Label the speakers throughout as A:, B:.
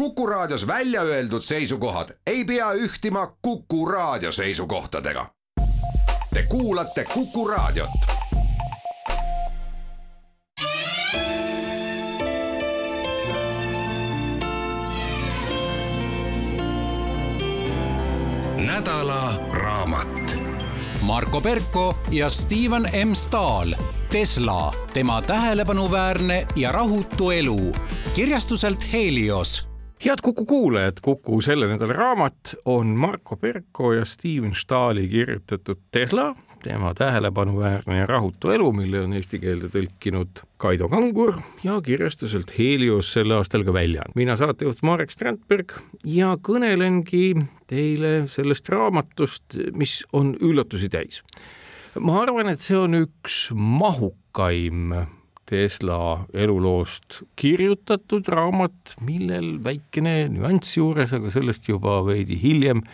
A: Kuku Raadios välja öeldud seisukohad ei pea ühtima Kuku Raadio seisukohtadega. Te kuulate Kuku Raadiot. nädala raamat.
B: Marko Perko ja Steven M Stahl Tesla, tema tähelepanuväärne ja rahutu elu kirjastuselt Helios
C: head Kuku kuulajad, Kuku selle nädala raamat on Marko Perko ja Steven Stahli kirjutatud Tesla, tema tähelepanuväärne ja rahutu elu, mille on eesti keelde tõlkinud Kaido Kangur ja kirjastuselt Helios sel aastal ka välja. mina saatejuht Marek Strandberg ja kõnelengi teile sellest raamatust, mis on üllatusi täis ma arvan, et see on üks mahukaim Tesla eluloost kirjutatud raamat, millel väikene nüanss juures, aga sellest juba veidi hiljem.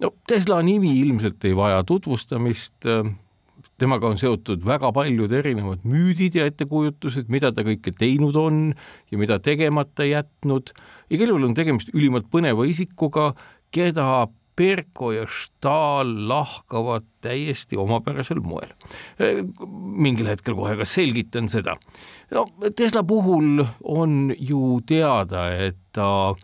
C: no Tesla nimi ilmselt ei vaja tutvustamist, temaga on seotud väga paljud erinevad müüdid ja ettekujutused, mida ta kõike teinud on ja mida tegemata jätnud. igal juhul on tegemist ülimalt põneva isikuga, keda Perko ja Stahl lahkavad täiesti omapärasel moel. mingil hetkel kohe ka selgitan seda. no Tesla puhul on ju teada, et ta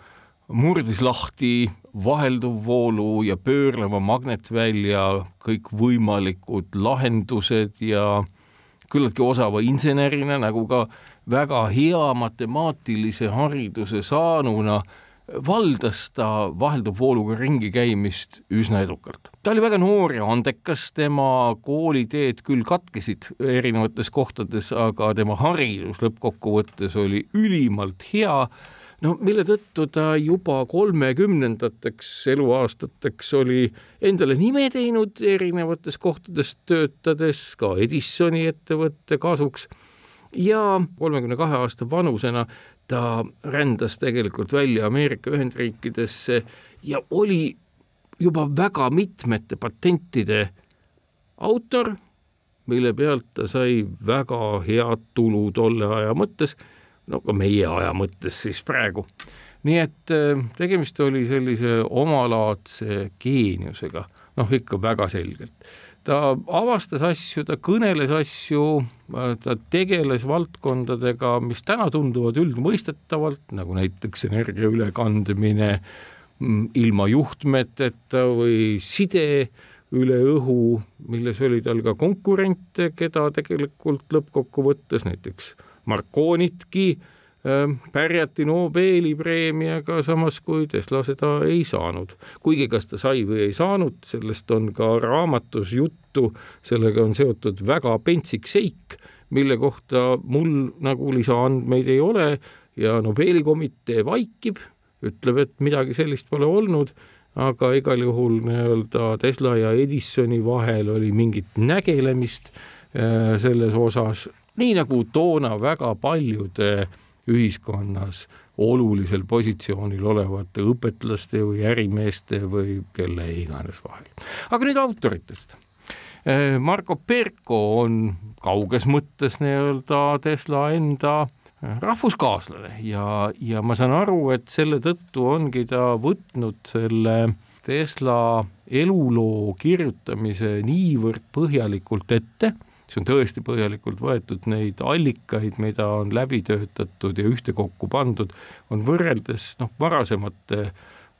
C: murdis lahti vahelduvvoolu ja pöörleva magnetvälja kõikvõimalikud lahendused ja küllaltki osava insenerina nagu ka väga hea matemaatilise hariduse saanuna valdas ta vahelduvvooluga ringi käimist üsna edukalt. ta oli väga noor ja andekas, tema kooliteed küll katkesid erinevates kohtades, aga tema haridus lõppkokkuvõttes oli ülimalt hea, no mille tõttu ta juba kolmekümnendateks eluaastateks oli endale nime teinud erinevates kohtades töötades, ka Edisoni ettevõtte kasuks ja kolmekümne kahe aasta vanusena ta rändas tegelikult välja Ameerika Ühendriikidesse ja oli juba väga mitmete patentide autor, mille pealt ta sai väga head tulu tolle aja mõttes, no ka meie aja mõttes siis praegu. nii et äh, tegemist oli sellise omalaadse geeniusega, noh ikka väga selgelt ta avastas asju, ta kõneles asju, ta tegeles valdkondadega, mis täna tunduvad üldmõistetavalt, nagu näiteks energia ülekandmine mm, ilma juhtmeteta või side üle õhu, milles oli tal ka konkurente, keda tegelikult lõppkokkuvõttes näiteks Marconitki äh, pärjati Nobeli preemiaga, samas kui Tesla seda ei saanud. kuigi kas ta sai või ei saanud, sellest on ka raamatus juttu, sellega on seotud väga pentsik seik, mille kohta mul nagu lisaandmeid ei ole. Ja Nobeli komitee vaikib, ütleb, et midagi sellist pole olnud, aga igal juhul nii-öelda Tesla ja Edisoni vahel oli mingit nägelemist äh, selles osas, nii nagu toona väga paljude äh, ühiskonnas olulisel positsioonil olevate õpetlaste või ärimeeste või kelle iganes vahel. aga nüüd autoritest. Eh, Marko Perko on kauges mõttes nii-öelda Tesla enda rahvuskaaslane ja, ja ma saan aru, et selle tõttu ongi ta võtnud selle Tesla eluloo kirjutamise niivõrd põhjalikult ette see on tõesti põhjalikult võetud, neid allikaid, mida on läbi töötatud ja ühtekokku pandud, on võrreldes noh, varasemate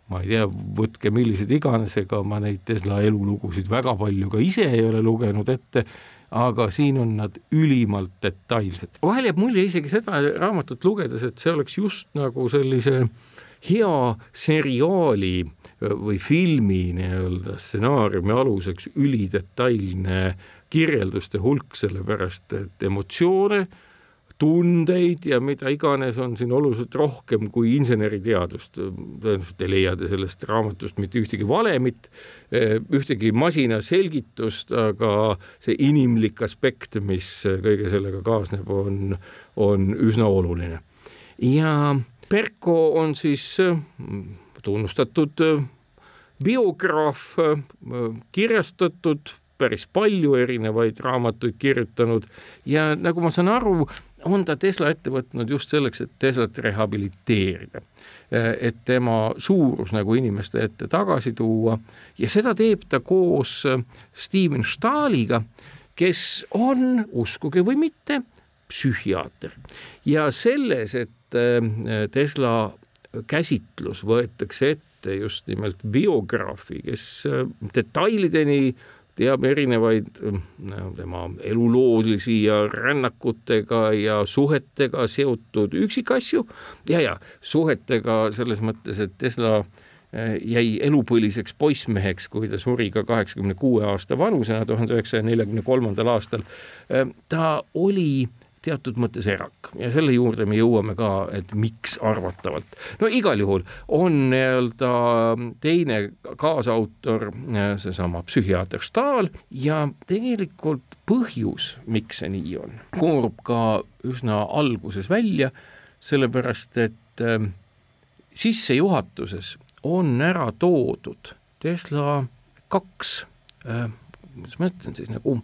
C: ma ei tea, võtke millised iganes, ega ma neid Tesla elulugusid väga palju ka ise ei ole lugenud ette, aga siin on nad ülimalt detailsed. vahel jääb mulje isegi seda raamatut lugedes, et see oleks just nagu sellise hea seriaali või filmi nii-öelda stsenaariumi aluseks ülidetailne kirjelduste hulk, sellepärast et emotsioone, tundeid ja mida iganes on siin oluliselt rohkem kui inseneriteadust. tõenäoliselt ei leia te sellest raamatust mitte ühtegi valemit, ühtegi masina selgitust, aga see inimlik aspekt, mis kõige sellega kaasneb, on, on üsna oluline. ja Perko on siis tunnustatud biograaf, kirjastatud päris palju erinevaid raamatuid kirjutanud. Ja nagu ma saan aru, on ta Tesla ette võtnud just selleks, et Teslat rehabiliteerida. et tema suurus nagu inimeste ette tagasi tuua. Ja seda teeb ta koos Steven Stahliga, kes on, uskuge või mitte, psühhiaater. Ja selles, et Tesla käsitlus võetakse ette just nimelt biograafi, kes detailideni teab erinevaid no, tema eluloolisi ja rännakutega ja suhetega seotud üksikasju ja, ja suhetega selles mõttes, et Tesla eh, jäi elupõliseks poissmeheks, kui ta suri ka kaheksakümne kuue aasta vanusena tuhande üheksasaja neljakümne kolmandal aastal. Eh, ta oli teatud mõttes erak ja selle juurde me jõuame ka, et miks arvatavalt. no igal juhul on nii-öelda teine kaasautor seesama psühhiaater Stahl ja tegelikult põhjus, miks see nii on, koorub ka üsna alguses välja, sellepärast et äh, sissejuhatuses on ära toodud Tesla kaks äh,, kuidas ma ütlen siis nagu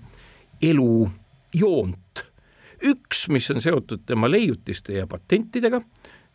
C: elujoont üks, mis on seotud tema leiutiste ja patentidega,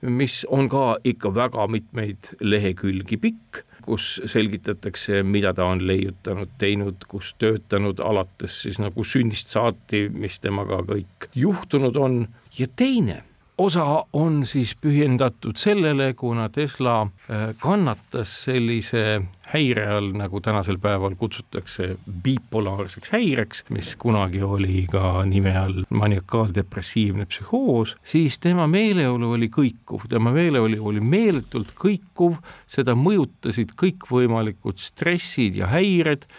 C: mis on ka ikka väga mitmeid lehekülgi pikk, kus selgitatakse, mida ta on leiutanud, teinud, kus töötanud, alates siis nagu sünnist saati, mis temaga kõik juhtunud on, ja teine osa on siis pühendatud sellele, kuna Tesla äh, kannatas sellise häire all, nagu tänasel päeval kutsutakse bipolaarseks häireks, mis kunagi oli ka nime all maniakaaldepressiivne psühhoos, siis tema meeleolu oli kõikuv, tema meeleolu oli meeletult kõikuv, seda mõjutasid kõikvõimalikud stressid ja häired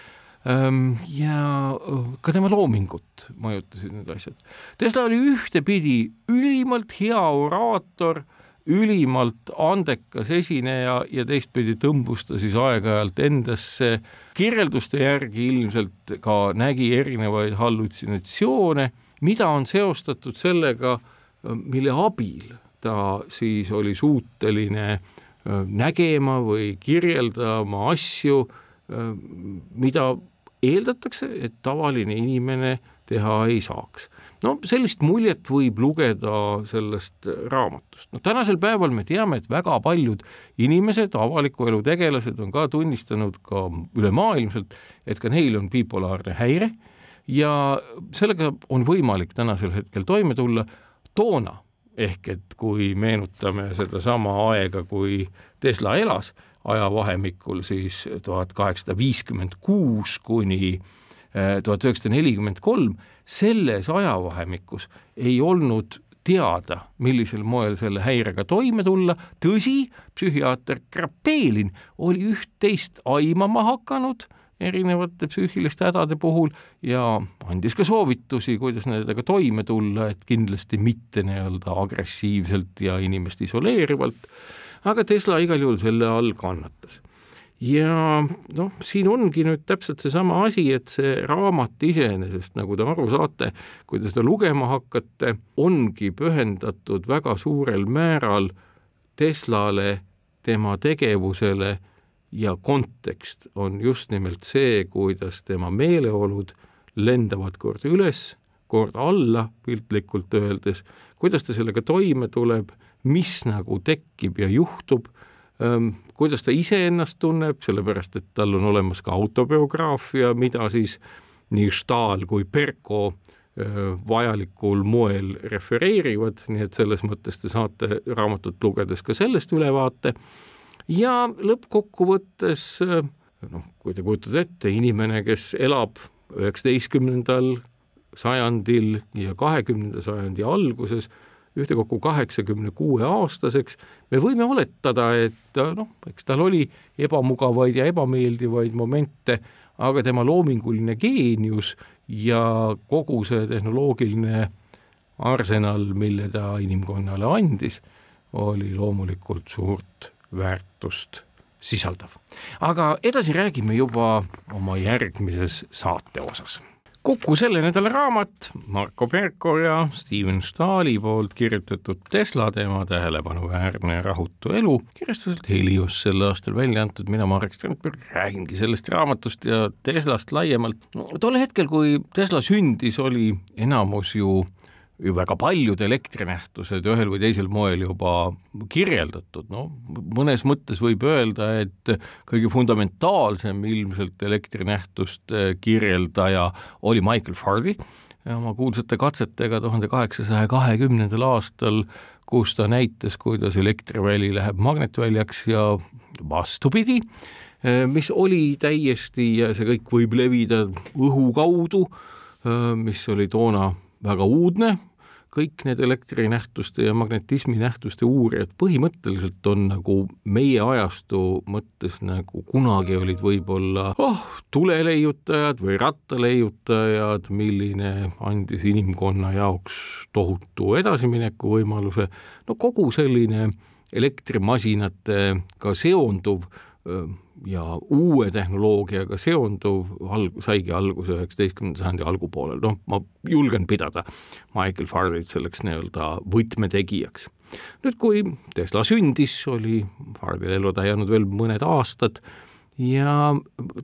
C: ja ka tema loomingut mõjutasid need asjad. Tesla oli ühtepidi ülimalt hea oraator, ülimalt andekas esineja ja teistpidi tõmbus ta siis aeg-ajalt endasse, kirjelduste järgi ilmselt ka nägi erinevaid hallutsinatsioone, mida on seostatud sellega, mille abil ta siis oli suuteline nägema või kirjeldama asju, mida eeldatakse, et tavaline inimene teha ei saaks. no sellist muljet võib lugeda sellest raamatust. no tänasel päeval me teame, et väga paljud inimesed, avaliku elu tegelased on ka tunnistanud ka ülemaailmselt, et ka neil on bipolaarne häire ja sellega on võimalik tänasel hetkel toime tulla. toona ehk et kui meenutame sedasama aega, kui Tesla elas ajavahemikul siis tuhat kaheksasada viiskümmend kuus kuni eh, tuhat üheksasada nelikümmend kolm, selles ajavahemikus ei olnud teada, millisel moel selle häirega toime tulla, tõsi, psühhiaater Krapelin oli üht-teist aimama hakanud erinevate psüühiliste hädade puhul ja andis ka soovitusi, kuidas nendega toime tulla, et kindlasti mitte nii-öelda agressiivselt ja inimest isoleerivalt aga Tesla igal juhul selle all kannatas. ja noh, siin ongi nüüd täpselt seesama asi, et see raamat iseenesest, nagu te aru saate, kui te seda lugema hakkate, ongi pühendatud väga suurel määral Teslale, tema tegevusele ja kontekst on just nimelt see, kuidas tema meeleolud lendavad kord üles, kord alla, piltlikult öeldes, kuidas ta sellega toime tuleb mis nagu tekib ja juhtub, ähm, kuidas ta iseennast tunneb, sellepärast et tal on olemas ka autobiograafia, mida siis nii Stahl kui Perko äh, vajalikul moel refereerivad, nii et selles mõttes te saate raamatut lugedes ka sellest ülevaate ja lõppkokkuvõttes äh, noh, kui te kujutate ette, inimene, kes elab üheksateistkümnendal sajandil ja kahekümnenda sajandi alguses, ühtekokku kaheksakümne kuue aastaseks, me võime oletada, et noh, eks tal oli ebamugavaid ja ebameeldivaid momente, aga tema loominguline geenius ja kogu see tehnoloogiline arsenal, mille ta inimkonnale andis, oli loomulikult suurt väärtust sisaldav. aga edasi räägime juba oma järgmises saate osas Kuku selle nädala raamat Marko Perko ja Steven Stahli poolt kirjutatud Tesla teema tähelepanuväärne ja rahutu elu, kirjastuselt Helios sel aastal välja antud, mina, Marek Strandberg, räägingi sellest raamatust ja Teslast laiemalt no,. tol hetkel, kui Tesla sündis, oli enamus ju ju väga paljud elektrinähtused ühel või teisel moel juba kirjeldatud, noh, mõnes mõttes võib öelda, et kõige fundamentaalsem ilmselt elektrinähtuste kirjeldaja oli Michael Faraday oma kuulsate katsetega tuhande kaheksasaja kahekümnendal aastal, kus ta näitas, kuidas elektriväli läheb magnetväljaks ja vastupidi, mis oli täiesti ja see kõik võib levida õhu kaudu, mis oli toona väga uudne, kõik need elektrinähtuste ja magnetismi nähtuste uurijad põhimõtteliselt on nagu meie ajastu mõttes nagu kunagi olid võib-olla oh, tuleleiutajad või rattaleiutajad, milline andis inimkonna jaoks tohutu edasimineku võimaluse, no kogu selline elektrimasinatega seonduv ja uue tehnoloogiaga seonduv alg-, saigi alguse üheksateistkümnenda sajandi algupoolel, noh, ma julgen pidada Michael Faraday't selleks nii-öelda võtmetegijaks. nüüd, kui Tesla sündis, oli Faraday'l eluda jäänud veel mõned aastad ja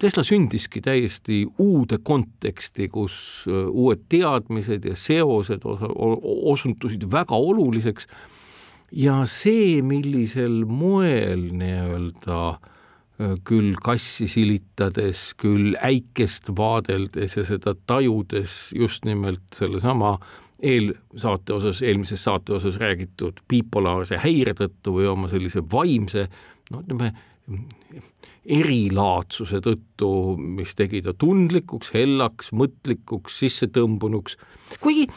C: Tesla sündiski täiesti uude konteksti, kus uued teadmised ja seosed osa, osundusid väga oluliseks ja see, millisel moel nii-öelda äh, küll kassi silitades, küll äikest vaadeldes ja seda tajudes just nimelt sellesama eelsaate osas, eelmises saate osas räägitud bipolaarse häire tõttu või oma sellise vaimse no ütleme, erilaadsuse tõttu, mis tegi ta tundlikuks, hellaks, mõtlikuks, sissetõmbunuks. kuigi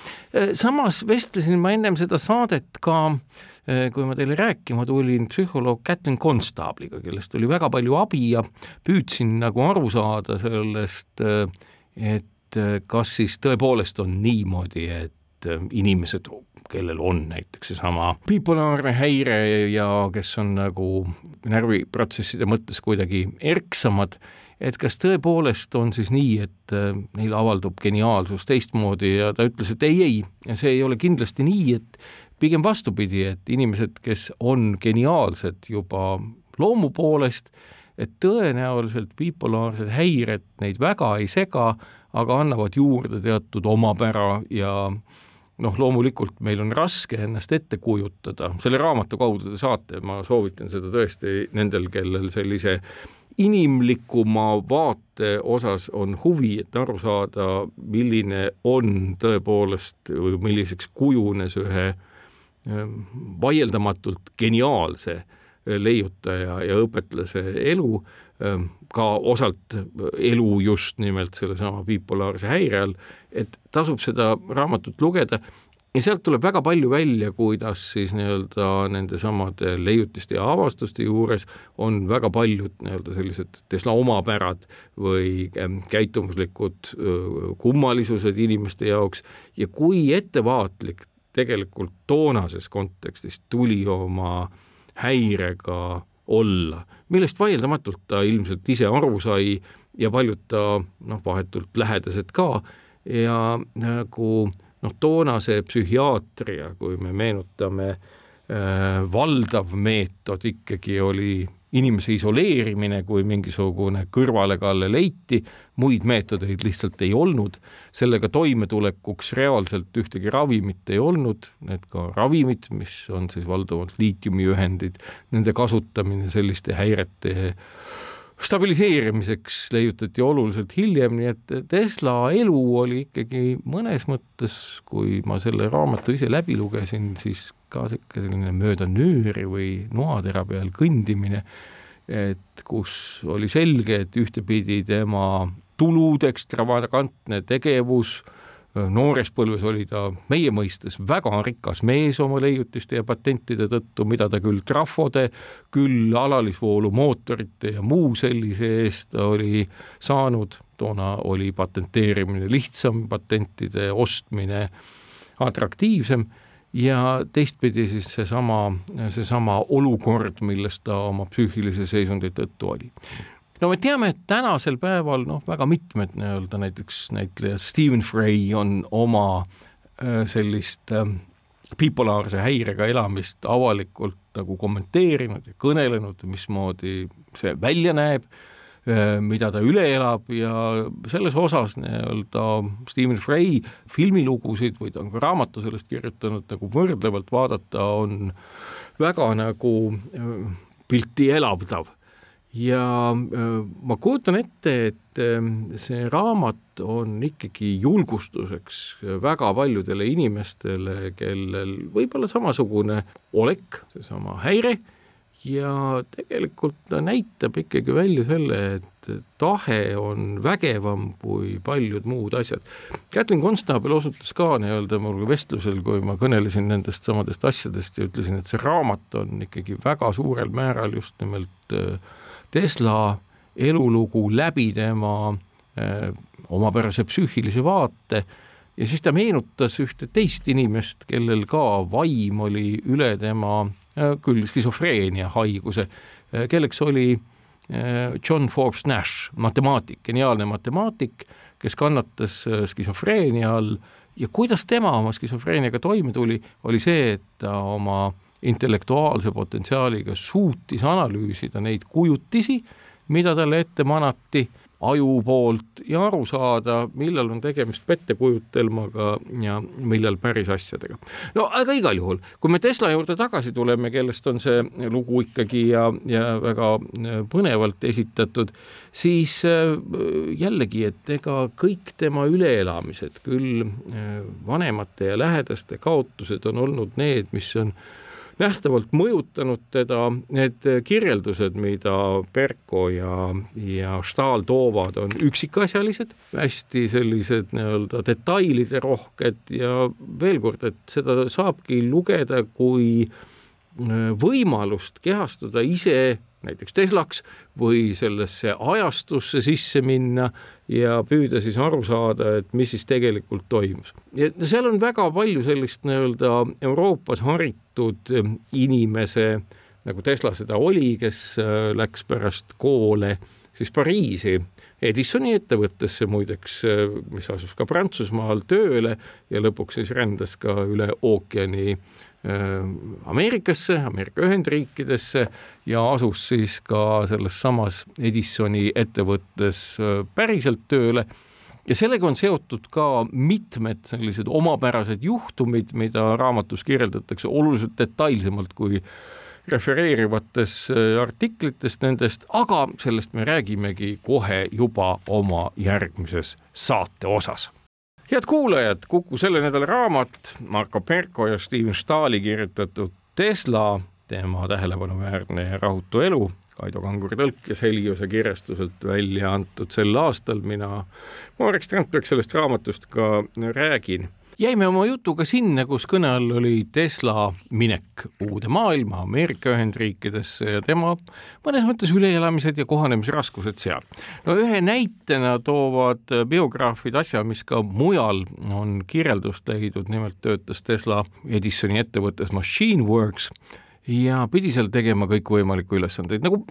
C: samas vestlesin ma ennem seda saadet ka äh, Äh, kui ma teile rääkima tulin psühholoog Kätlin Konstaabliga, kellest oli väga palju abi ja püüdsin nagu aru saada sellest, äh, et äh, kas siis tõepoolest on niimoodi, et inimesed, kellel on näiteks seesama bipolaarne häire ja kes on nagu närviprotsesside mõttes kuidagi erksamad, et kas tõepoolest on siis nii, et neil avaldub geniaalsus teistmoodi ja ta ütles, et ei, ei, see ei ole kindlasti nii, et pigem vastupidi, et inimesed, kes on geniaalsed juba loomu poolest, et tõenäoliselt bipolaarsed häired neid väga ei sega, aga annavad juurde teatud omapära ja noh, loomulikult meil on raske ennast ette kujutada, selle raamatu kaudu te saate, ma soovitan seda tõesti nendel, kellel sellise inimlikuma vaate osas on huvi, et aru saada, milline on tõepoolest milliseks kujunes ühe Ehm, vaieldamatult geniaalse eh, leiutaja ja õpetlase elu, ehm, ka osalt elu just nimelt sellesama bipolaarse häire all, et tasub seda raamatut lugeda. Ja sealt tuleb väga palju välja, kuidas siis nii-öelda nendesamade leiutiste ja avastuste juures on väga paljud nii-öelda sellised Tesla omapärad või ehm, käitumuslikud kummalisused inimeste jaoks. Ja kui ettevaatlik tegelikult toonases kontekstis tuli oma häirega olla, millest vaieldamatult ta ilmselt ise aru sai ja paljud ta noh, vahetult lähedased ka. Ja nagu noh, toonase psühhiaatria, kui me meenutame äh,, valdav meetod ikkagi oli inimese isoleerimine, kui mingisugune kõrvalekalle leiti, muid meetodeid lihtsalt ei olnud, sellega toimetulekuks reaalselt ühtegi ravimit ei olnud, need ka ravimid, mis on siis valdavalt liitiumiühendid, nende kasutamine selliste häirete stabiliseerimiseks leiutati oluliselt hiljem, nii et Tesla elu oli ikkagi mõnes mõttes, kui ma selle raamatu ise läbi lugesin, siis ka niisugune selline mööda nööri või noatera peal kõndimine, et kus oli selge, et ühtepidi tema tulud, ekstravagantne tegevus, noores põlves oli ta meie mõistes väga rikas mees oma leiutiste ja patentide tõttu, mida ta küll trafode, küll alalisvoolu mootorite ja muu sellise eest oli saanud, toona oli patenteerimine lihtsam, patentide ostmine atraktiivsem ja teistpidi siis seesama, seesama olukord, milles ta oma psüühilise seisundi tõttu oli. No me teame, et tänasel päeval noh, väga mitmed nii-öelda näiteks näitlejad, Stephen Frey on oma äh, sellist äh, bipolaarse häirega elamist avalikult nagu kommenteerinud ja kõnelenud, mismoodi see välja näeb mida ta üle elab ja selles osas nii-öelda Stephen Fry filmilugusid või ta on ka raamatu sellest kirjutanud, nagu võrdlevalt vaadata, on väga nagu pilti elavdav ja ma kujutan ette, et see raamat on ikkagi julgustuseks väga paljudele inimestele, kellel võib olla samasugune olek, seesama häire, ja tegelikult ta näitab ikkagi välja selle, et tahe on vägevam kui paljud muud asjad. Kätlin Konstaabel osutas ka nii-öelda mul vestlusel, kui ma kõnelesin nendest samadest asjadest ja ütlesin, et see raamat on ikkagi väga suurel määral just nimelt äh, Tesla elulugu läbi tema äh, omapärase psüühilise vaate ja siis ta meenutas ühte teist inimest, kellel ka vaim oli üle tema äh, küll skisofreenia haiguse, äh, kelleks oli John Forbes Nash, matemaatik, geniaalne matemaatik, kes kannatas skisofreenia all. Ja kuidas tema oma skisofreeniaga toime tuli, oli see, et ta oma äh, intellektuaalse potentsiaaliga suutis analüüsida neid kujutisi, mida talle ette manati aju poolt ja aru saada, millal on tegemist pettekujutelmaga ja millal päris asjadega. no aga igal juhul, kui me Tesla juurde tagasi tuleme, kellest on see lugu ikkagi ja, ja väga põnevalt esitatud, siis äh, jällegi, et ega kõik tema üleelamised, küll äh, vanemate ja lähedaste kaotused on olnud need, mis on nähtavalt mõjutanud teda, need kirjeldused, mida Perko ja, ja Stahl toovad, on üksikasjalised, hästi sellised nii-öelda detailide rohked ja veel kord, et seda saabki lugeda kui äh, võimalust kehastuda ise näiteks Teslaks või sellesse ajastusse sisse minna ja püüda siis aru saada, et mis siis tegelikult toimus. seal on väga palju sellist nii-öelda Euroopas haritud inimese, nagu Tesla seda oli, kes äh, läks pärast koole siis Pariisi Edisoni ettevõttesse muideks, äh, mis asus ka Prantsusmaal tööle ja lõpuks siis rändas ka üle ookeani Äh, Ameerikasse, Ameerika Ühendriikidesse ja asus siis ka selles samas Edisoni ettevõttes äh, päriselt tööle. Ja sellega on seotud ka mitmed sellised omapärased juhtumid, mida raamatus kirjeldatakse oluliselt detailsemalt kui refereerivates äh, artiklitest nendest, aga sellest me räägimegi kohe juba oma järgmises saate osas head kuulajad, Kuku selle nädala raamat Marko Perko ja Steven Stahli kirjutatud Tesla, tema tähelepanuväärne ja rahutu elu, Kaido Kanguri tõlkes Heliose kirjastuselt välja antud sel aastal, mina, Marek Strandberg sellest raamatust ka räägin jäime oma jutuga sinna, kus kõne all oli Tesla minek uude maailma, Ameerika Ühendriikidesse ja tema mõnes mõttes üleelamised ja kohanemisraskused seal. no ühe näitena toovad biograafid asja, mis ka mujal on kirjeldust leidnud, nimelt töötas Tesla Edisoni ettevõttes Machine Works ja pidi seal tegema kõikvõimalikku ülesandeid, nagu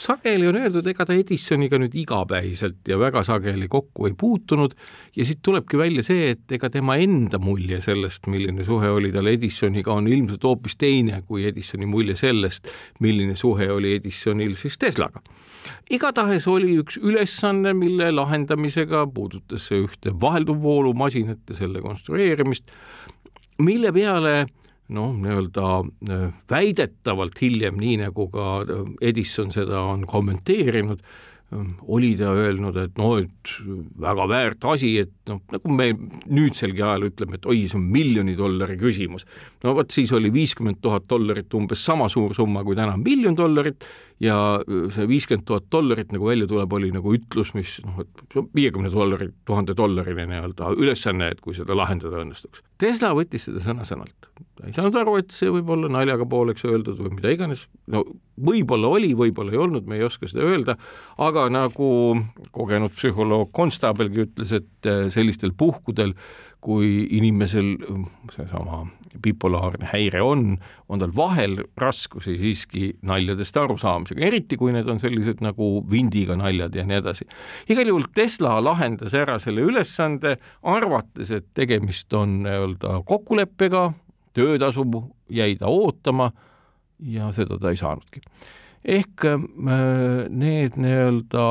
C: sageli on öeldud, ega ta Edisoniga nüüd igapäiselt ja väga sageli kokku ei puutunud ja siit tulebki välja see, et ega tema enda mulje sellest, milline suhe oli tal Edisoniga, on ilmselt hoopis teine kui Edisoni mulje sellest, milline suhe oli Edisonil siis Teslaga. igatahes oli üks ülesanne, mille lahendamisega puudutas see ühte vahelduvvoolumasinat ja selle konstrueerimist, mille peale noh, nii-öelda äh, väidetavalt hiljem, nii nagu ka äh, Edison seda on kommenteerinud, ähm, oli ta öelnud, et noh, et väga väärt asi, et noh, nagu me nüüdselgi ajal ütleme, et oi, see on miljoni dollari küsimus. no vot, siis oli viiskümmend tuhat dollarit umbes sama suur summa kui täna miljon dollarit ja äh, see viiskümmend tuhat dollarit, nagu välja tuleb, oli nagu ütlus, mis noh, et viiekümne dollari, tuhande dollarine nii-öelda ülesanne, et kui seda lahendada õnnestuks. Tesla võttis seda sõna-sõnalt ta ei saanud aru, et see võib olla naljaga pooleks öeldud või mida iganes, no võib-olla oli, võib-olla ei olnud, me ei oska seda öelda, aga nagu kogenud psühholoog Konstaabelgi ütles, et äh, sellistel puhkudel, kui inimesel äh, seesama bipolaarne häire on, on tal vahel raskusi siiski naljadest arusaamisega, eriti kui need on sellised nagu vindiga naljad ja nii edasi. igal juhul Tesla lahendas ära selle ülesande, arvates, et tegemist on nii-öelda kokkuleppega, töötasu jäi ta ootama ja seda ta ei saanudki. ehk need nii-öelda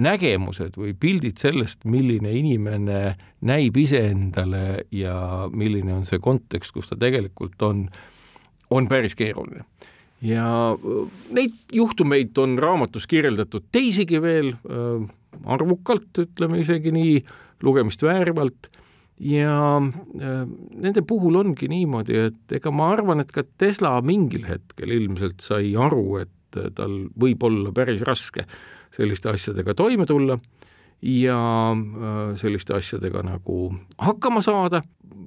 C: nägemused või pildid sellest, milline inimene näib iseendale ja milline on see kontekst, kus ta tegelikult on, on päris keeruline. ja neid juhtumeid on raamatus kirjeldatud teisigi veel äh, arvukalt, ütleme isegi nii, lugemist väärivalt ja äh, nende puhul ongi niimoodi, et ega ma arvan, et ka Tesla mingil hetkel ilmselt sai aru, et äh, tal võib olla päris raske selliste asjadega toime tulla ja äh, selliste asjadega nagu hakkama saada.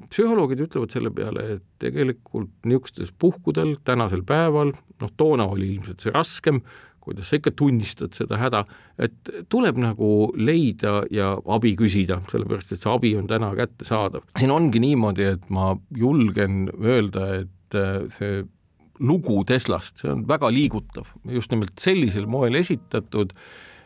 C: psühholoogid ütlevad selle peale, et tegelikult niisugustes puhkudel tänasel päeval, noh, toona oli ilmselt see raskem, kuidas sa ikka tunnistad seda häda, et tuleb nagu leida ja abi küsida, sellepärast et see abi on täna kättesaadav. siin ongi niimoodi, et ma julgen öelda, et äh, see lugu Teslast, see on väga liigutav, just nimelt sellisel moel esitatud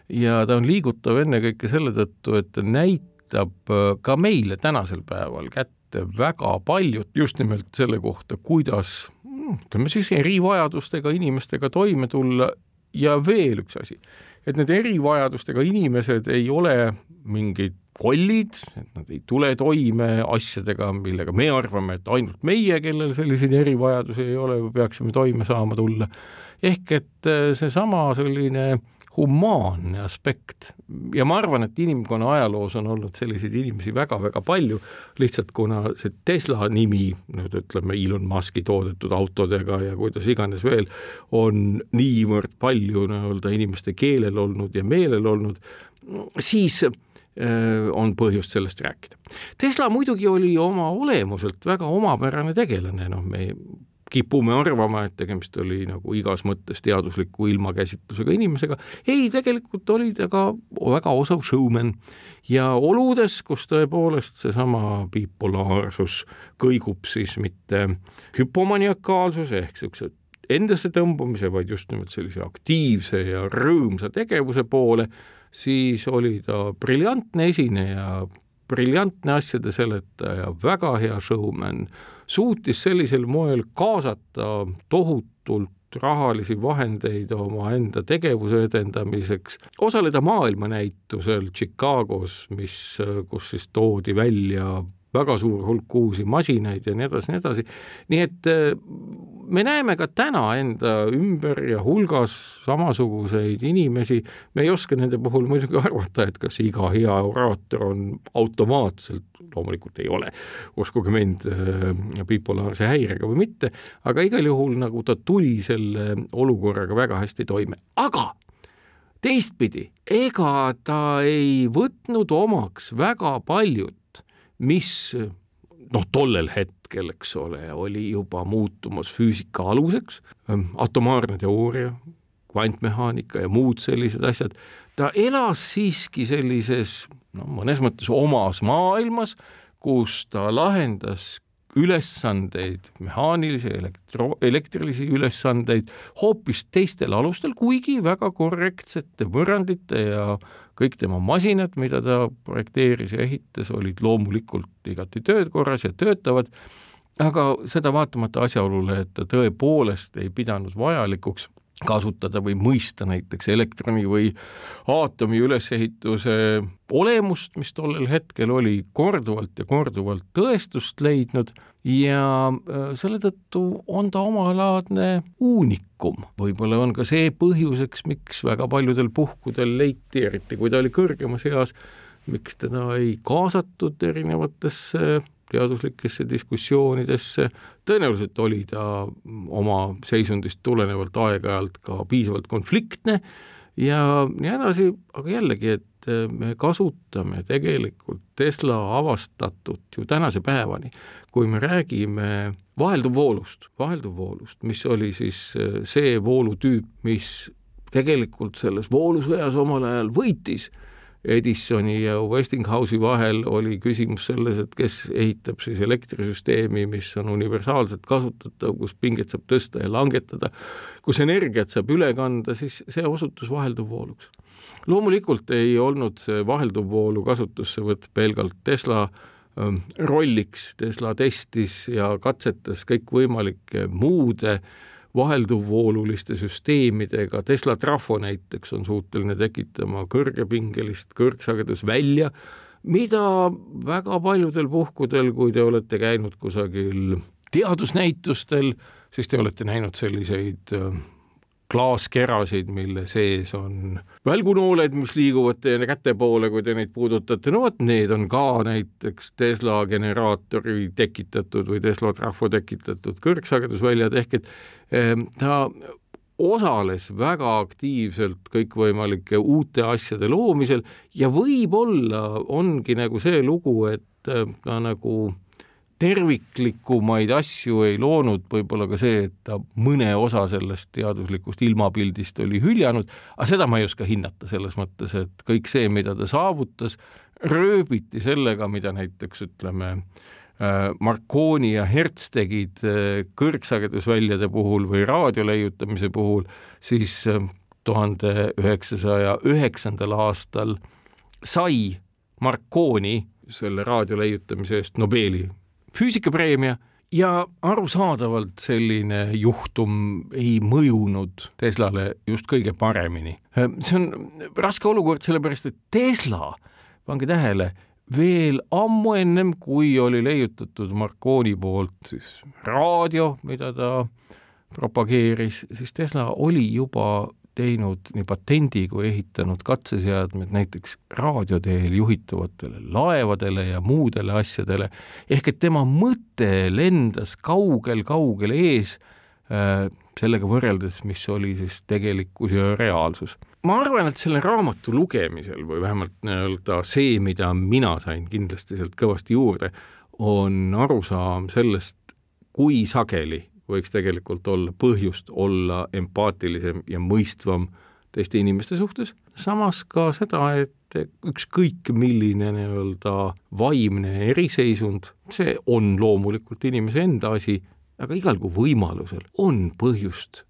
C: ja ta on liigutav ennekõike selle tõttu, et ta näitab äh, ka meile tänasel päeval kätte väga paljut just nimelt selle kohta, kuidas mm, ütleme siis erivajadustega inimestega toime tulla. Ja veel üks asi, et need erivajadustega inimesed ei ole mingid kollid, et nad ei tule toime asjadega, millega me arvame, et ainult meie, kellel selliseid erivajadusi ei ole, peaksime toime saama tulla. ehk et äh, seesama selline humaanne aspekt ja ma arvan, et inimkonna ajaloos on olnud selliseid inimesi väga-väga palju, lihtsalt kuna see Tesla nimi, nüüd ütleme Elon Muski toodetud autodega ja kuidas iganes veel, on niivõrd palju nii-öelda inimeste keelel olnud ja meelel olnud, siis on põhjust sellest rääkida. Tesla muidugi oli oma olemuselt väga omapärane tegelane, noh, me kipume arvama, et tegemist oli nagu igas mõttes teadusliku ilmakäsitlusega inimesega, ei, tegelikult oli ta ka väga osav showman ja oludes, kus tõepoolest seesama bipolaarsus kõigub siis mitte hüpomaniakaalsuse ehk niisuguse endasse tõmbumise, vaid just nimelt sellise aktiivse ja rõõmsa tegevuse poole, siis oli ta briljantne esineja, briljantne asjade seletaja, väga hea showman, suutis sellisel moel kaasata tohutult rahalisi vahendeid omaenda tegevuse edendamiseks, osaleda maailmanäitusel Chicagos, mis, kus siis toodi välja väga suur hulk uusi masinaid ja nii edasi, nii edasi, nii et äh, me näeme ka täna enda ümber ja hulgas samasuguseid inimesi, me ei oska nende puhul muidugi arvata, et kas iga hea oraator on automaatselt, loomulikult ei ole, uskuge mind, äh, bipolaarse häirega või mitte, aga igal juhul nagu ta tuli selle olukorraga väga hästi toime, aga teistpidi, ega ta ei võtnud omaks väga paljud mis noh, tollel hetkel, eks ole, oli juba muutumas füüsika aluseks, atomaarne teooria, kvantmehaanika ja muud sellised asjad, ta elas siiski sellises no mõnes mõttes omas maailmas, kus ta lahendas ülesandeid, mehaanilisi, elektro, elektrilisi ülesandeid hoopis teistel alustel, kuigi väga korrektsete võrrandite ja kõik tema masinad, mida ta projekteeris ja ehitas, olid loomulikult igati töökorras ja töötavad, aga seda vaatamata asjaolule, et ta tõepoolest ei pidanud vajalikuks kasutada või mõista näiteks elektroni või aatomi ülesehituse olemust, mis tollel hetkel oli korduvalt ja korduvalt tõestust leidnud ja äh, selle tõttu on ta omalaadne uunikum. võib-olla on ka see põhjuseks, miks väga paljudel puhkudel leiti, eriti kui ta oli kõrgemas eas, miks teda ei kaasatud erinevatesse teaduslikesse diskussioonidesse, tõenäoliselt oli ta oma seisundist tulenevalt aeg-ajalt ka piisavalt konfliktne ja nii edasi, aga jällegi, et me kasutame tegelikult Tesla avastatut ju tänase päevani, kui me räägime vahelduvvoolust, vahelduvvoolust, mis oli siis see voolutüüp, mis tegelikult selles voolusõjas omal ajal võitis Edisoni ja Westinghouse'i vahel oli küsimus selles, et kes ehitab siis elektrisüsteemi, mis on universaalselt kasutatav, kus pinget saab tõsta ja langetada, kus energiat saab üle kanda, siis see osutus vahelduvvooluks. loomulikult ei olnud see vahelduvvoolu kasutussevõtt pelgalt Tesla ähm, rolliks, Tesla testis ja katsetas kõikvõimalike muude vahelduvvooluliste süsteemidega, Tesla trafo näiteks on suuteline tekitama kõrgepingelist kõrgsagedusvälja, mida väga paljudel puhkudel, kui te olete käinud kusagil teadusnäitustel, siis te olete näinud selliseid äh, klaaskerasid, mille sees on välgunooled, mis liiguvad teie käte poole, kui te neid puudutate, no vot, need on ka näiteks Tesla generaatori tekitatud või Tesla trahvo tekitatud kõrgsagedusväljad, ehk et eh, ta osales väga aktiivselt kõikvõimalike uute asjade loomisel ja võib-olla ongi nagu see lugu, et eh, ta nagu terviklikumaid asju ei loonud, võib-olla ka see, et ta mõne osa sellest teaduslikust ilmapildist oli hüljanud, aga seda ma ei oska hinnata selles mõttes, et kõik see, mida ta saavutas, rööbiti sellega, mida näiteks ütleme, äh, Marconi ja Hertz tegid äh, kõrgsagedusväljade puhul või raadio leiutamise puhul, siis äh, tuhande üheksasaja üheksandal aastal sai Marconi selle raadio leiutamise eest Nobeli füüsikapreemia ja arusaadavalt selline juhtum ei mõjunud Teslale just kõige paremini. see on raske olukord, sellepärast et Tesla, pange tähele, veel ammu ennem, kui oli leiutatud Marconi poolt siis raadio, mida ta propageeris, siis Tesla oli juba teinud nii patendi kui ehitanud katseseadmed näiteks raadio teel juhitavatele laevadele ja muudele asjadele, ehk et tema mõte lendas kaugel-kaugel ees äh, sellega võrreldes, mis oli siis tegelikkus ja reaalsus. ma arvan, et selle raamatu lugemisel või vähemalt nii-öelda see, mida mina sain kindlasti sealt kõvasti juurde, on arusaam sellest, kui sageli võiks tegelikult olla põhjust olla empaatilisem ja mõistvam teiste inimeste suhtes, samas ka seda, et ükskõik milline nii-öelda vaimne eriseisund, see on loomulikult inimese enda asi, aga igal kui võimalusel on põhjust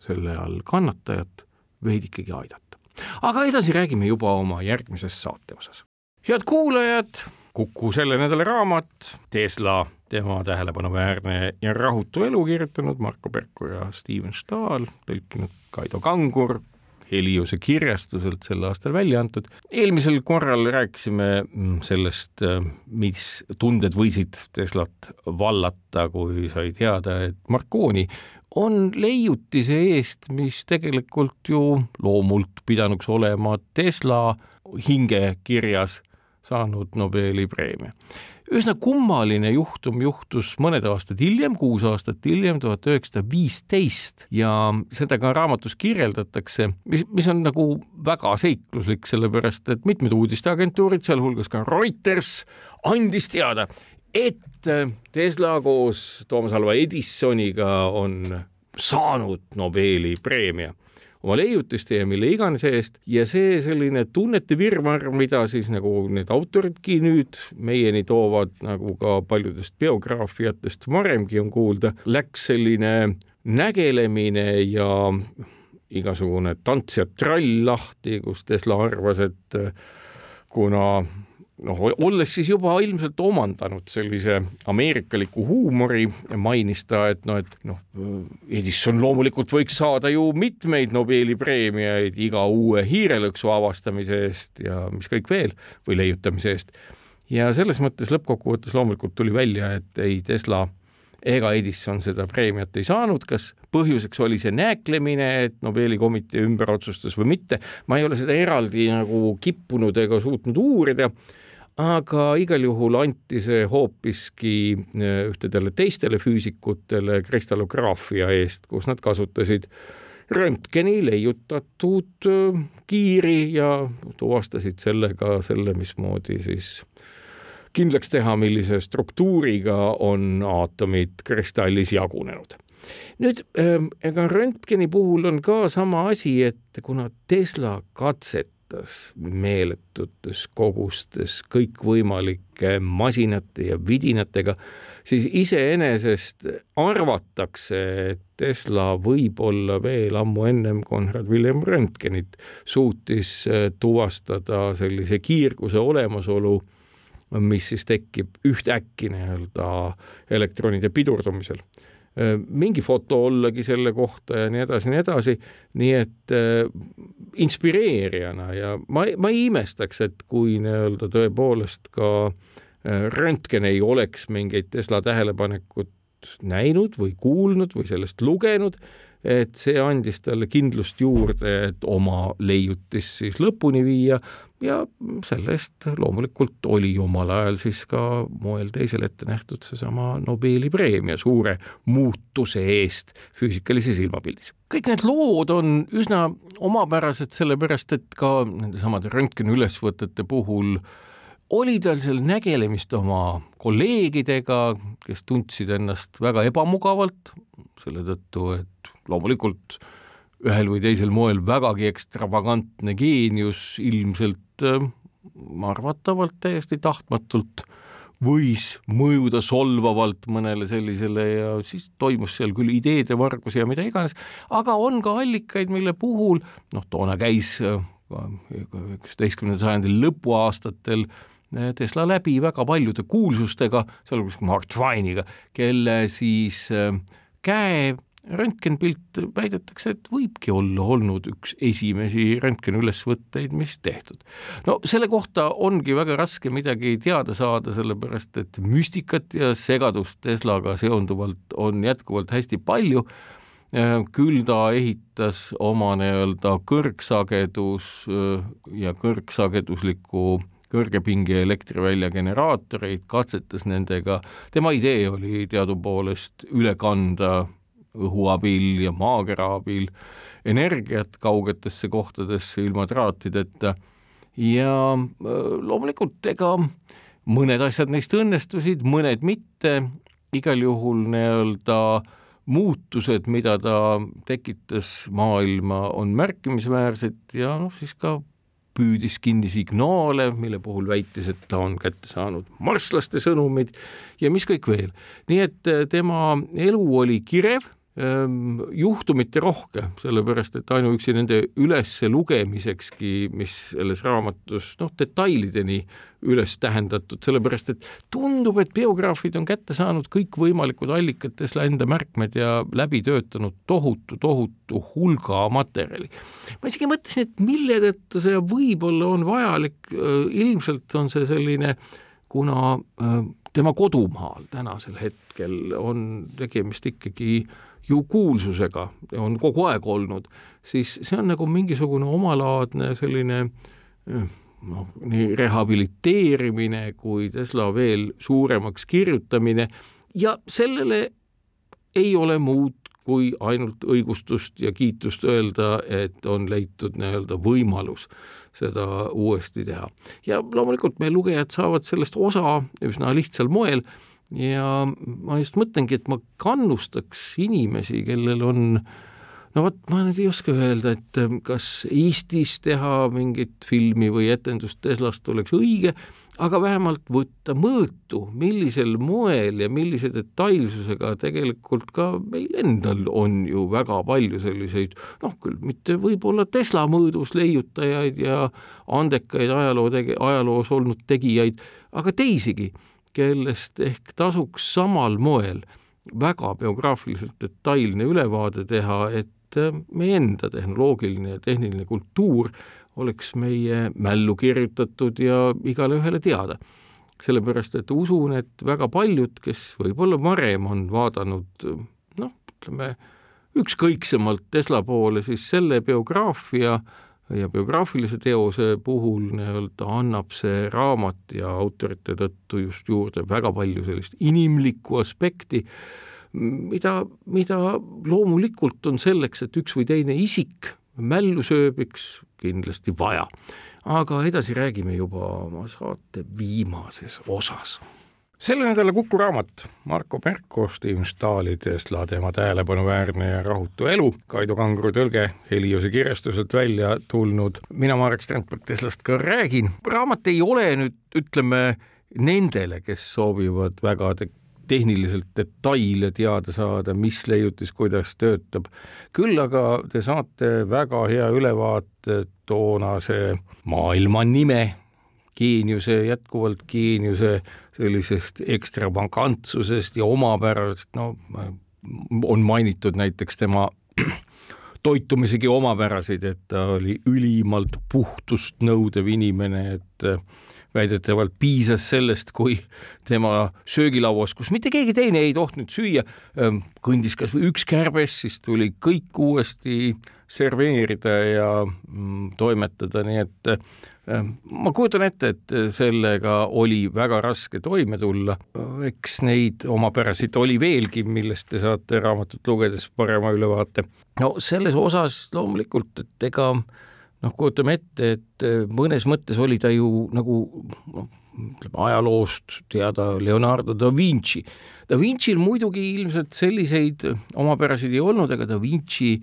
C: selle all kannatajat veidikegi aidata. aga edasi räägime juba oma järgmises saate osas. head kuulajad, Kuku selle nädala raamat Tesla tema tähelepanuväärne ja rahutu elu kirjutanud Marko Perko ja Steven Stahl, tõlkinud Kaido Kangur, Heliose kirjastuselt sel aastal välja antud. eelmisel korral rääkisime mm, sellest, äh, mis tunded võisid Teslat vallata, kui sai teada, et Marconi on leiutise eest, mis tegelikult ju loomult pidanuks olema Tesla hingekirjas saanud Nobeli preemia. Üsna kummaline juhtum juhtus mõned aastad hiljem, kuus aastat hiljem, tuhat üheksasada viisteist ja seda ka raamatus kirjeldatakse, mis, mis on nagu väga seikluslik, sellepärast et mitmed uudisteagentuurid, sealhulgas ka Reuters, andis teada, et Tesla koos Toomas Alva Edisoniga on saanud Nobeli preemia oma leiutiste ja mille iganes eest ja see selline tunnete virvarr, mida siis nagu need autoridki nüüd meieni toovad, nagu ka paljudest biograafiatest varemgi on kuulda, läks selline nägelemine ja igasugune tants ja trall lahti, kus Tesla arvas, et kuna noh, olles siis juba ilmselt omandanud sellise ameerikaliku huumori, mainis ta, et noh, et noh, Edison loomulikult võiks saada ju mitmeid Nobeli preemiaid iga uue hiirelõksu avastamise eest ja mis kõik veel või leiutamise eest. ja selles mõttes lõppkokkuvõttes loomulikult tuli välja, et ei Tesla ega Edison seda preemiat ei saanud, kas põhjuseks oli see nääklemine, et Nobeli komitee ümber otsustas või mitte, ma ei ole seda eraldi nagu kippunud ega suutnud uurida aga igal juhul anti see hoopiski äh, ühtedele teistele füüsikutele kristallograafia eest, kus nad kasutasid röntgeni leiutatud äh, kiiri ja tuvastasid sellega selle, mismoodi siis kindlaks teha, millise struktuuriga on aatomid kristallis jagunenud. Nüüd ähm, ega röntgeni puhul on ka sama asi, et kuna Tesla katset kasutas meeletutes kogustes kõikvõimalike masinate ja vidinatega, siis iseenesest arvatakse, et Tesla võib-olla veel ammu ennem Konrad William Röntgenit suutis äh, tuvastada sellise kiirguse olemasolu, mis siis tekib ühtäkki nii-öelda elektronide pidurdumisel mingi foto ollagi selle kohta ja nii edasi, nii edasi, nii et äh, inspireerijana ja ma, ma ei imestaks, et kui nii-öelda tõepoolest ka äh, Röntgen ei oleks mingeid Tesla tähelepanekut näinud või kuulnud või sellest lugenud, et see andis talle kindlust juurde, et oma leiutis siis lõpuni viia ja selle eest loomulikult oli omal ajal siis ka moel teisel ette nähtud seesama Nobeli preemia suure muutuse eest füüsikalises ilmapildis. kõik need lood on üsna omapärased, sellepärast et ka nendesamade röntgeni ülesvõtete puhul oli tal seal nägelemist oma kolleegidega, kes tundsid ennast väga ebamugavalt selle tõttu, et loomulikult ühel või teisel moel vägagi ekstravagantne geenius ilmselt äh, arvatavalt täiesti tahtmatult võis mõjuda solvavalt mõnele sellisele ja siis toimus seal küll ideede vargus ja mida iganes, aga on ka allikaid, mille puhul noh, toona käis äh, üheksateistkümnenda sajandi lõpuaastatel äh, Tesla läbi väga paljude kuulsustega, sealhulgas Mark Twainiga, kelle siis käe röntgenpilt väidetakse, et võibki olla olnud üks esimesi röntgenülesvõtteid, mis tehtud. no selle kohta ongi väga raske midagi teada saada, sellepärast et müstikat ja segadust Teslaga seonduvalt on jätkuvalt hästi palju, küll ta ehitas oma nii-öelda kõrgsagedus ja kõrgsagedusliku kõrgepinge elektrivälja generaatoreid, katsetas nendega, tema idee oli teadupoolest üle kanda õhu abil ja maakera abil energiat kaugetesse kohtadesse ilma traatideta ja äh, loomulikult ega mõned asjad neist õnnestusid, mõned mitte, igal juhul nii-öelda muutused, mida ta tekitas maailma, on märkimisväärsed ja noh, siis ka püüdis kinni signaale, mille puhul väitis, et ta on kätte saanud marslaste sõnumid ja mis kõik veel. nii et äh, tema elu oli kirev juhtumite rohke, sellepärast et ainuüksi nende üles lugemisekski, mis selles raamatus noh, detailideni üles tähendatud, sellepärast et tundub, et biograafid on kätte saanud kõikvõimalikud allikad Tesla enda märkmed ja läbi töötanud tohutu, tohutu hulga materjali. ma isegi mõtlesin, et mille tõttu see võib-olla on vajalik, ilmselt on see selline, kuna tema kodumaal tänasel hetkel on tegemist ikkagi äh, ju kuulsusega on kogu aeg olnud, siis see on nagu mingisugune omalaadne selline eh, noh, nii rehabiliteerimine kui Tesla veel suuremaks kirjutamine ja sellele ei ole muud kui ainult õigustust ja kiitust öelda, et on leitud nii-öelda võimalus seda uuesti teha. ja loomulikult meie lugejad saavad sellest osa üsna lihtsal moel ja ma just mõtlengi, et ma kannustaks inimesi, kellel on no vot, ma nüüd ei oska öelda, et ähm, kas Eestis teha mingit filmi või etendust Teslast oleks õige, aga vähemalt võtta mõõtu, millisel moel ja millise detailsusega tegelikult ka meil endal on ju väga palju selliseid noh, küll mitte võib-olla Tesla mõõdus leiutajaid ja andekaid ajaloo tege-, ajaloos olnud tegijaid, aga teisigi kellest ehk tasuks samal moel väga biograafiliselt detailne ülevaade teha, et äh, meie enda tehnoloogiline ja tehniline kultuur oleks meie mällu kirjutatud ja igale ühele teada. sellepärast, et usun, et väga paljud, kes võib-olla varem on vaadanud noh, ütleme ükskõiksemalt Tesla poole, siis selle biograafia äh, ja biograafilise teose puhul nii-öelda annab see raamat ja autorite tõttu just juurde väga palju sellist inimlikku aspekti, mida, mida loomulikult on selleks, et üks või teine isik mällu sööbiks, kindlasti vaja. aga edasi räägime juba oma saate viimases osas selle nädala Kuku raamat Marko Perko, Steven Stahli Tesla, tema tähelepanuväärne ja rahutu elu, Kaido Kangro tõlge Heliose kirjastuselt välja tulnud. mina, Marek Strandberg Teslast ka räägin. raamat ei ole nüüd, ütleme, nendele, kes soovivad väga te tehniliselt detaile teada saada, mis leiutis kuidas töötab. küll aga te saate väga hea ülevaate toonase maailma nime, geeniuse, jätkuvalt geeniuse sellisest ekstravagantsusest ja omapärasest, no on mainitud näiteks tema toitumisegi omapäraseid, et ta oli ülimalt puhtust nõudev inimene, et äh, väidetavalt piisas sellest, kui tema söögilauas, kus mitte keegi teine ei tohtinud süüa, ähm, kõndis kas või üks kärbes, siis tuli kõik uuesti serveerida ja mm, toimetada, nii et äh, ma kujutan ette, et sellega oli väga raske toime tulla. eks neid omapärasid oli veelgi, millest te saate raamatut lugedes parema ülevaate. no selles osas loomulikult, et ega noh, kujutame ette, et eh, mõnes mõttes oli ta ju nagu noh, ütleme ajaloost teada Leonardo da Vinci. Da Vinci'l muidugi ilmselt selliseid omapärasid ei olnud, aga da Vinci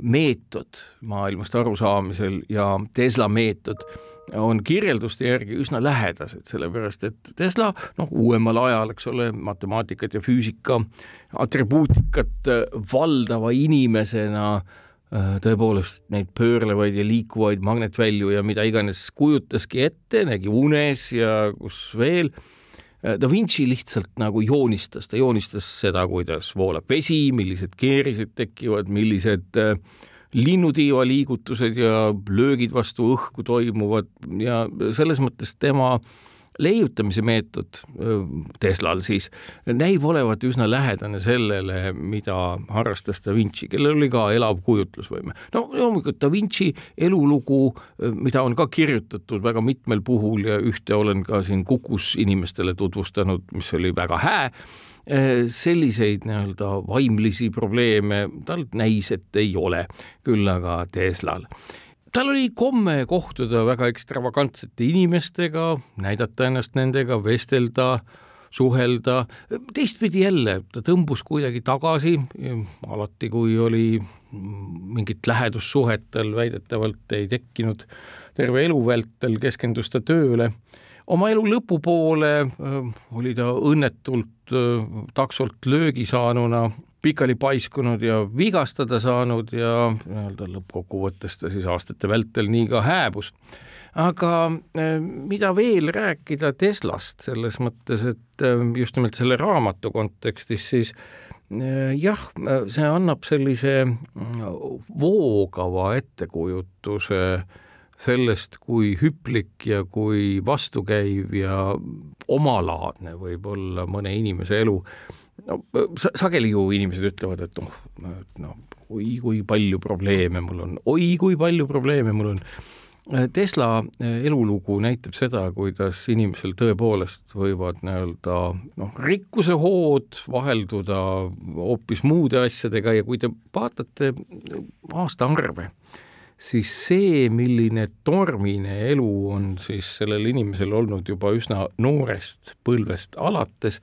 C: meetod maailmast arusaamisel ja Tesla meetod on kirjelduste järgi üsna lähedased, sellepärast et Tesla noh, uuemal ajal, eks ole, matemaatikat ja füüsika atribuutikat valdava inimesena äh, Äh, tõepoolest neid pöörlevaid ja liikuvaid magnetvälju ja mida iganes kujutaski ette, nägi unes ja kus veel. Äh, da Vinci lihtsalt nagu joonistas, ta joonistas seda, kuidas voolab vesi, millised keerised tekivad, millised äh, linnutiiva liigutused ja löögid vastu õhku toimuvad ja selles mõttes tema äh, leiutamise meetod Teslal siis näib olevat üsna lähedane sellele, mida harrastas Da Vinci, kellel oli ka elav kujutlusvõime. no loomulikult Da Vinci elulugu, mida on ka kirjutatud väga mitmel puhul ja ühte olen ka siin Kukus inimestele tutvustanud, mis oli väga hää selliseid nii-öelda vaimlisi probleeme tal näis, et ei ole, küll aga Teslal tal oli komme kohtuda väga ekstravagantsete inimestega, näidata ennast nendega, vestelda, suhelda, teistpidi jälle, ta tõmbus kuidagi tagasi, alati kui oli mingit lähedussuhet tal väidetavalt ei tekkinud, terve elu vältel keskendus ta tööle, oma elu lõpupoole oli ta õnnetult taksolt löögi saanuna pikali paiskunud ja vigastada saanud ja nii-öelda lõppkokkuvõttes ta siis aastate vältel nii ka hääbus. aga eh, mida veel rääkida Teslast selles mõttes, et eh, just nimelt selle raamatu kontekstis, siis eh, jah, see annab sellise mm, voogava ettekujutuse sellest, kui hüplik ja kui vastukäiv ja omalaadne võib olla mõne inimese elu no sageli ju inimesed ütlevad, et noh, noh, oi kui palju probleeme mul on, oi kui palju probleeme mul on. Tesla elulugu näitab seda, kuidas inimesel tõepoolest võivad nii-öelda noh, rikkuse hood vahelduda hoopis muude asjadega ja kui te vaatate aastaarve, siis see, milline tormine elu on siis sellel inimesel olnud juba üsna noorest põlvest alates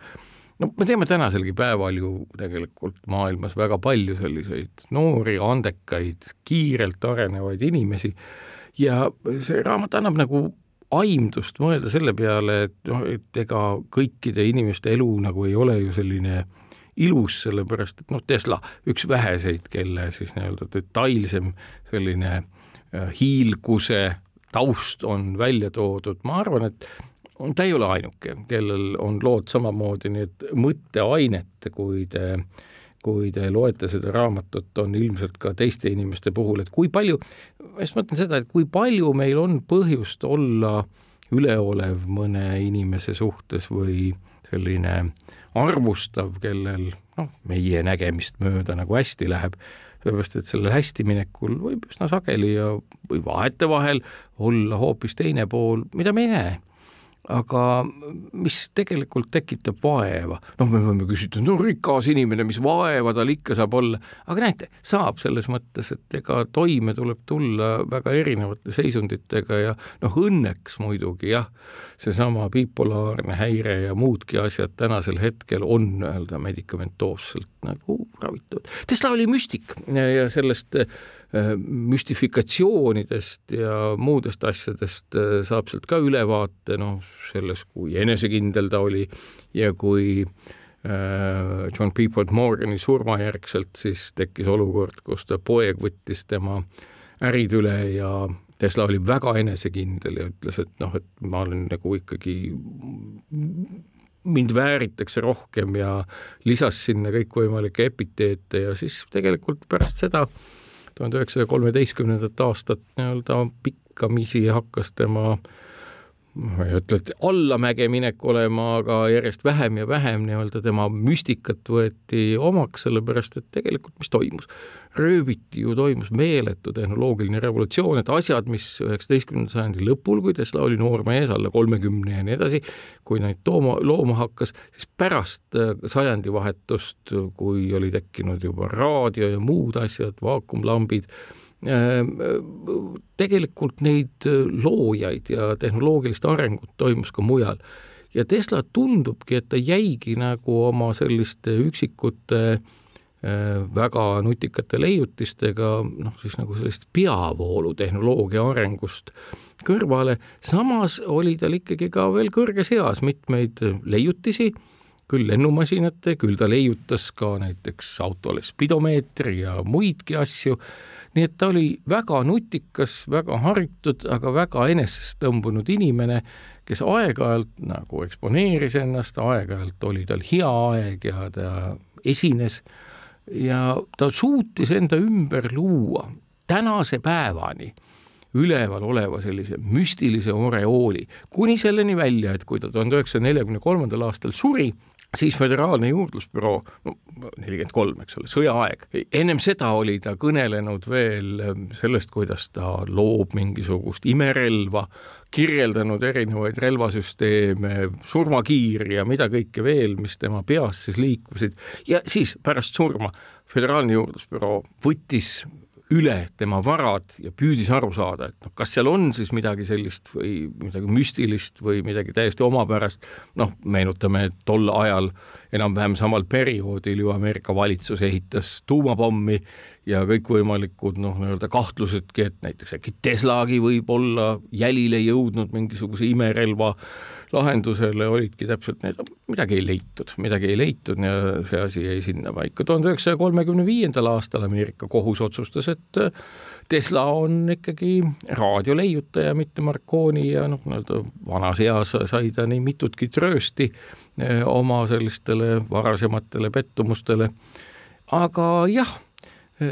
C: no me teame tänaselgi päeval ju tegelikult maailmas väga palju selliseid noori, andekaid, kiirelt arenevaid inimesi. Ja see raamat annab nagu aimdust mõelda selle peale, et noh, et ega kõikide inimeste elu nagu ei ole ju selline ilus, sellepärast et noh, Tesla üks väheseid, kelle siis nii-öelda detailsem selline äh, hiilguse taust on välja toodud, ma arvan, et ta ei ole ainuke, kellel on lood samamoodi, nii et mõtteainet, kui te kui te loete seda raamatut, on ilmselt ka teiste inimeste puhul, et kui palju, ma just mõtlen seda, et kui palju meil on põhjust olla üleolev mõne inimese suhtes või selline arvustav, kellel noh, meie nägemist mööda nagu hästi läheb, sellepärast et sellel hästiminekul võib üsna sageli ja, või vahetevahel olla hoopis teine pool, mida me ei näe aga mis tegelikult tekitab vaeva, noh, me võime küsida, no rikas inimene, mis vaeva tal ikka saab olla, aga näete, saab selles mõttes, et ega toime tuleb tulla väga erinevate seisunditega ja noh, õnneks muidugi jah, seesama bipolaarne häire ja muudki asjad tänasel hetkel on nii-öelda medikamentoosselt nagu ravitavad. Tesla oli müstik ja sellest Äh, müstifikatsioonidest ja muudest asjadest äh, saab sealt ka ülevaate, noh, selles, kui enesekindel ta oli ja kui äh, John Peapod Morgani surmajärgselt siis tekkis olukord, kus ta poeg võttis tema ärid üle ja Tesla oli väga enesekindel ja ütles, et noh, et ma olen nagu ikkagi mind vääritakse rohkem ja lisas sinna kõikvõimalikke epiteete ja siis tegelikult pärast seda tuhande üheksasaja kolmeteistkümnendat aastat nii-öelda pikkamisi hakkas tema äh, ma ei ütle, et allamäge minek olema, aga järjest vähem ja vähem nii-öelda tema müstikat võeti omaks, sellepärast et tegelikult mis toimus? rööviti ju toimus meeletu tehnoloogiline revolutsioon, et asjad, mis üheksateistkümnenda sajandi lõpul, kui Tesla oli noor mees, alla kolmekümne ja nii edasi, kui neid tooma, looma hakkas, siis pärast äh, sajandivahetust, kui oli tekkinud juba raadio ja muud asjad, vaakumlambid, tegelikult neid äh, loojaid ja tehnoloogilist arengut toimus ka mujal. Ja Tesla tundubki, et ta jäigi nagu oma selliste üksikute äh, väga nutikate leiutistega noh, siis nagu sellist peavoolutehnoloogia arengust kõrvale, samas oli tal ikkagi ka veel kõrges eas mitmeid leiutisi, küll lennumasinate, küll ta leiutas ka näiteks autole spidomeetri ja muidki asju. Nii et ta oli väga nutikas, väga haritud, aga väga enesest tõmbunud inimene, kes aeg-ajalt nagu eksponeeris ennast, aeg-ajalt oli tal hea aeg ja ta esines. Ja ta suutis enda ümber luua tänase päevani üleval oleva sellise müstilise oreooli, kuni selleni välja, et kui ta tuhande üheksasaja neljakümne kolmandal aastal suri, siis Föderaalne Juurdlusbüroo, nelikümmend kolm, eks ole, sõjaaeg, ennem seda oli ta kõnelenud veel ähm, sellest, kuidas ta loob mingisugust imerelva, kirjeldanud erinevaid relvasüsteeme, surmakiiri ja mida kõike veel, mis tema peas siis liikusid. Ja siis pärast surma Föderaalne Juurdlusbüroo võttis üle tema varad ja püüdis aru saada, et noh, kas seal on siis midagi sellist või midagi müstilist või midagi täiesti omapärast, noh, meenutame, et tol ajal enam-vähem samal perioodil ju Ameerika valitsus ehitas tuumapommi ja kõikvõimalikud noh, nii-öelda kahtlusedki, et näiteks äkki Teslagi võib olla jälile jõudnud mingisuguse imerelva lahendusele olidki täpselt need, midagi ei leitud, midagi ei leitud ja see asi jäi sinna paika. tuhande üheksasaja kolmekümne viiendal aastal Ameerika kohus otsustas, et Tesla on ikkagi raadioleiutaja, mitte Marconi ja noh, nii-öelda vanas eas sai ta nii mitutki tröösti äh, oma sellistele varasematele pettumustele, aga jah,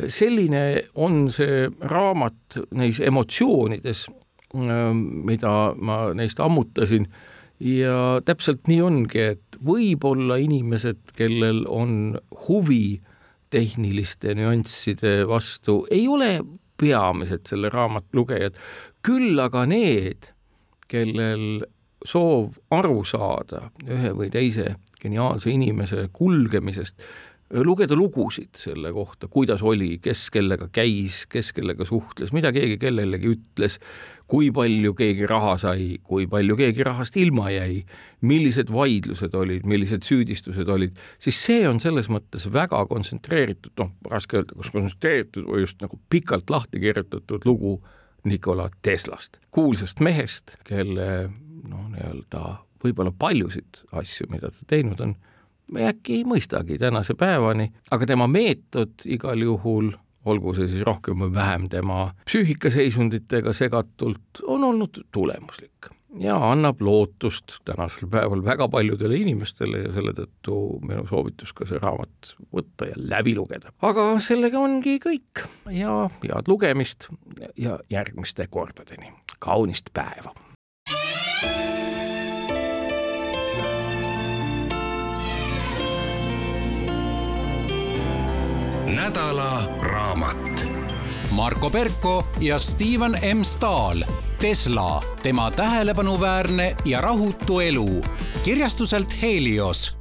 C: selline on see raamat neis emotsioonides, äh, mida ma neist ammutasin ja täpselt nii ongi, et võib-olla inimesed, kellel on huvi tehniliste nüansside vastu, ei ole peamised selle raamatu lugejad, küll aga need, kellel soov aru saada ühe või teise geniaalse inimese kulgemisest, lugeda lugusid selle kohta, kuidas oli, kes kellega käis, kes kellega suhtles, mida keegi kellelegi ütles, kui palju keegi raha sai, kui palju keegi rahast ilma jäi, millised vaidlused olid, millised süüdistused olid, siis see on selles mõttes väga kontsentreeritud, noh, raske öelda, kas kontsentreeritud või just nagu pikalt lahti kirjutatud lugu Nikola Teslast, kuulsast mehest, kelle noh, nii-öelda võib-olla paljusid asju, mida ta teinud on, me äkki ei mõistagi tänase päevani, aga tema meetod igal juhul olgu see siis rohkem või vähem tema psüühikaseisunditega segatult, on olnud tulemuslik ja annab lootust tänasel päeval väga paljudele inimestele ja selle tõttu minu soovitus ka see raamat võtta ja läbi lugeda. aga sellega ongi kõik ja head lugemist ja järgmiste kordadeni, kaunist päeva!
A: Nädala raamat.
B: Marko Perko ja Steven M Stahl. Tesla, tema tähelepanuväärne ja rahutu elu. kirjastuselt Helios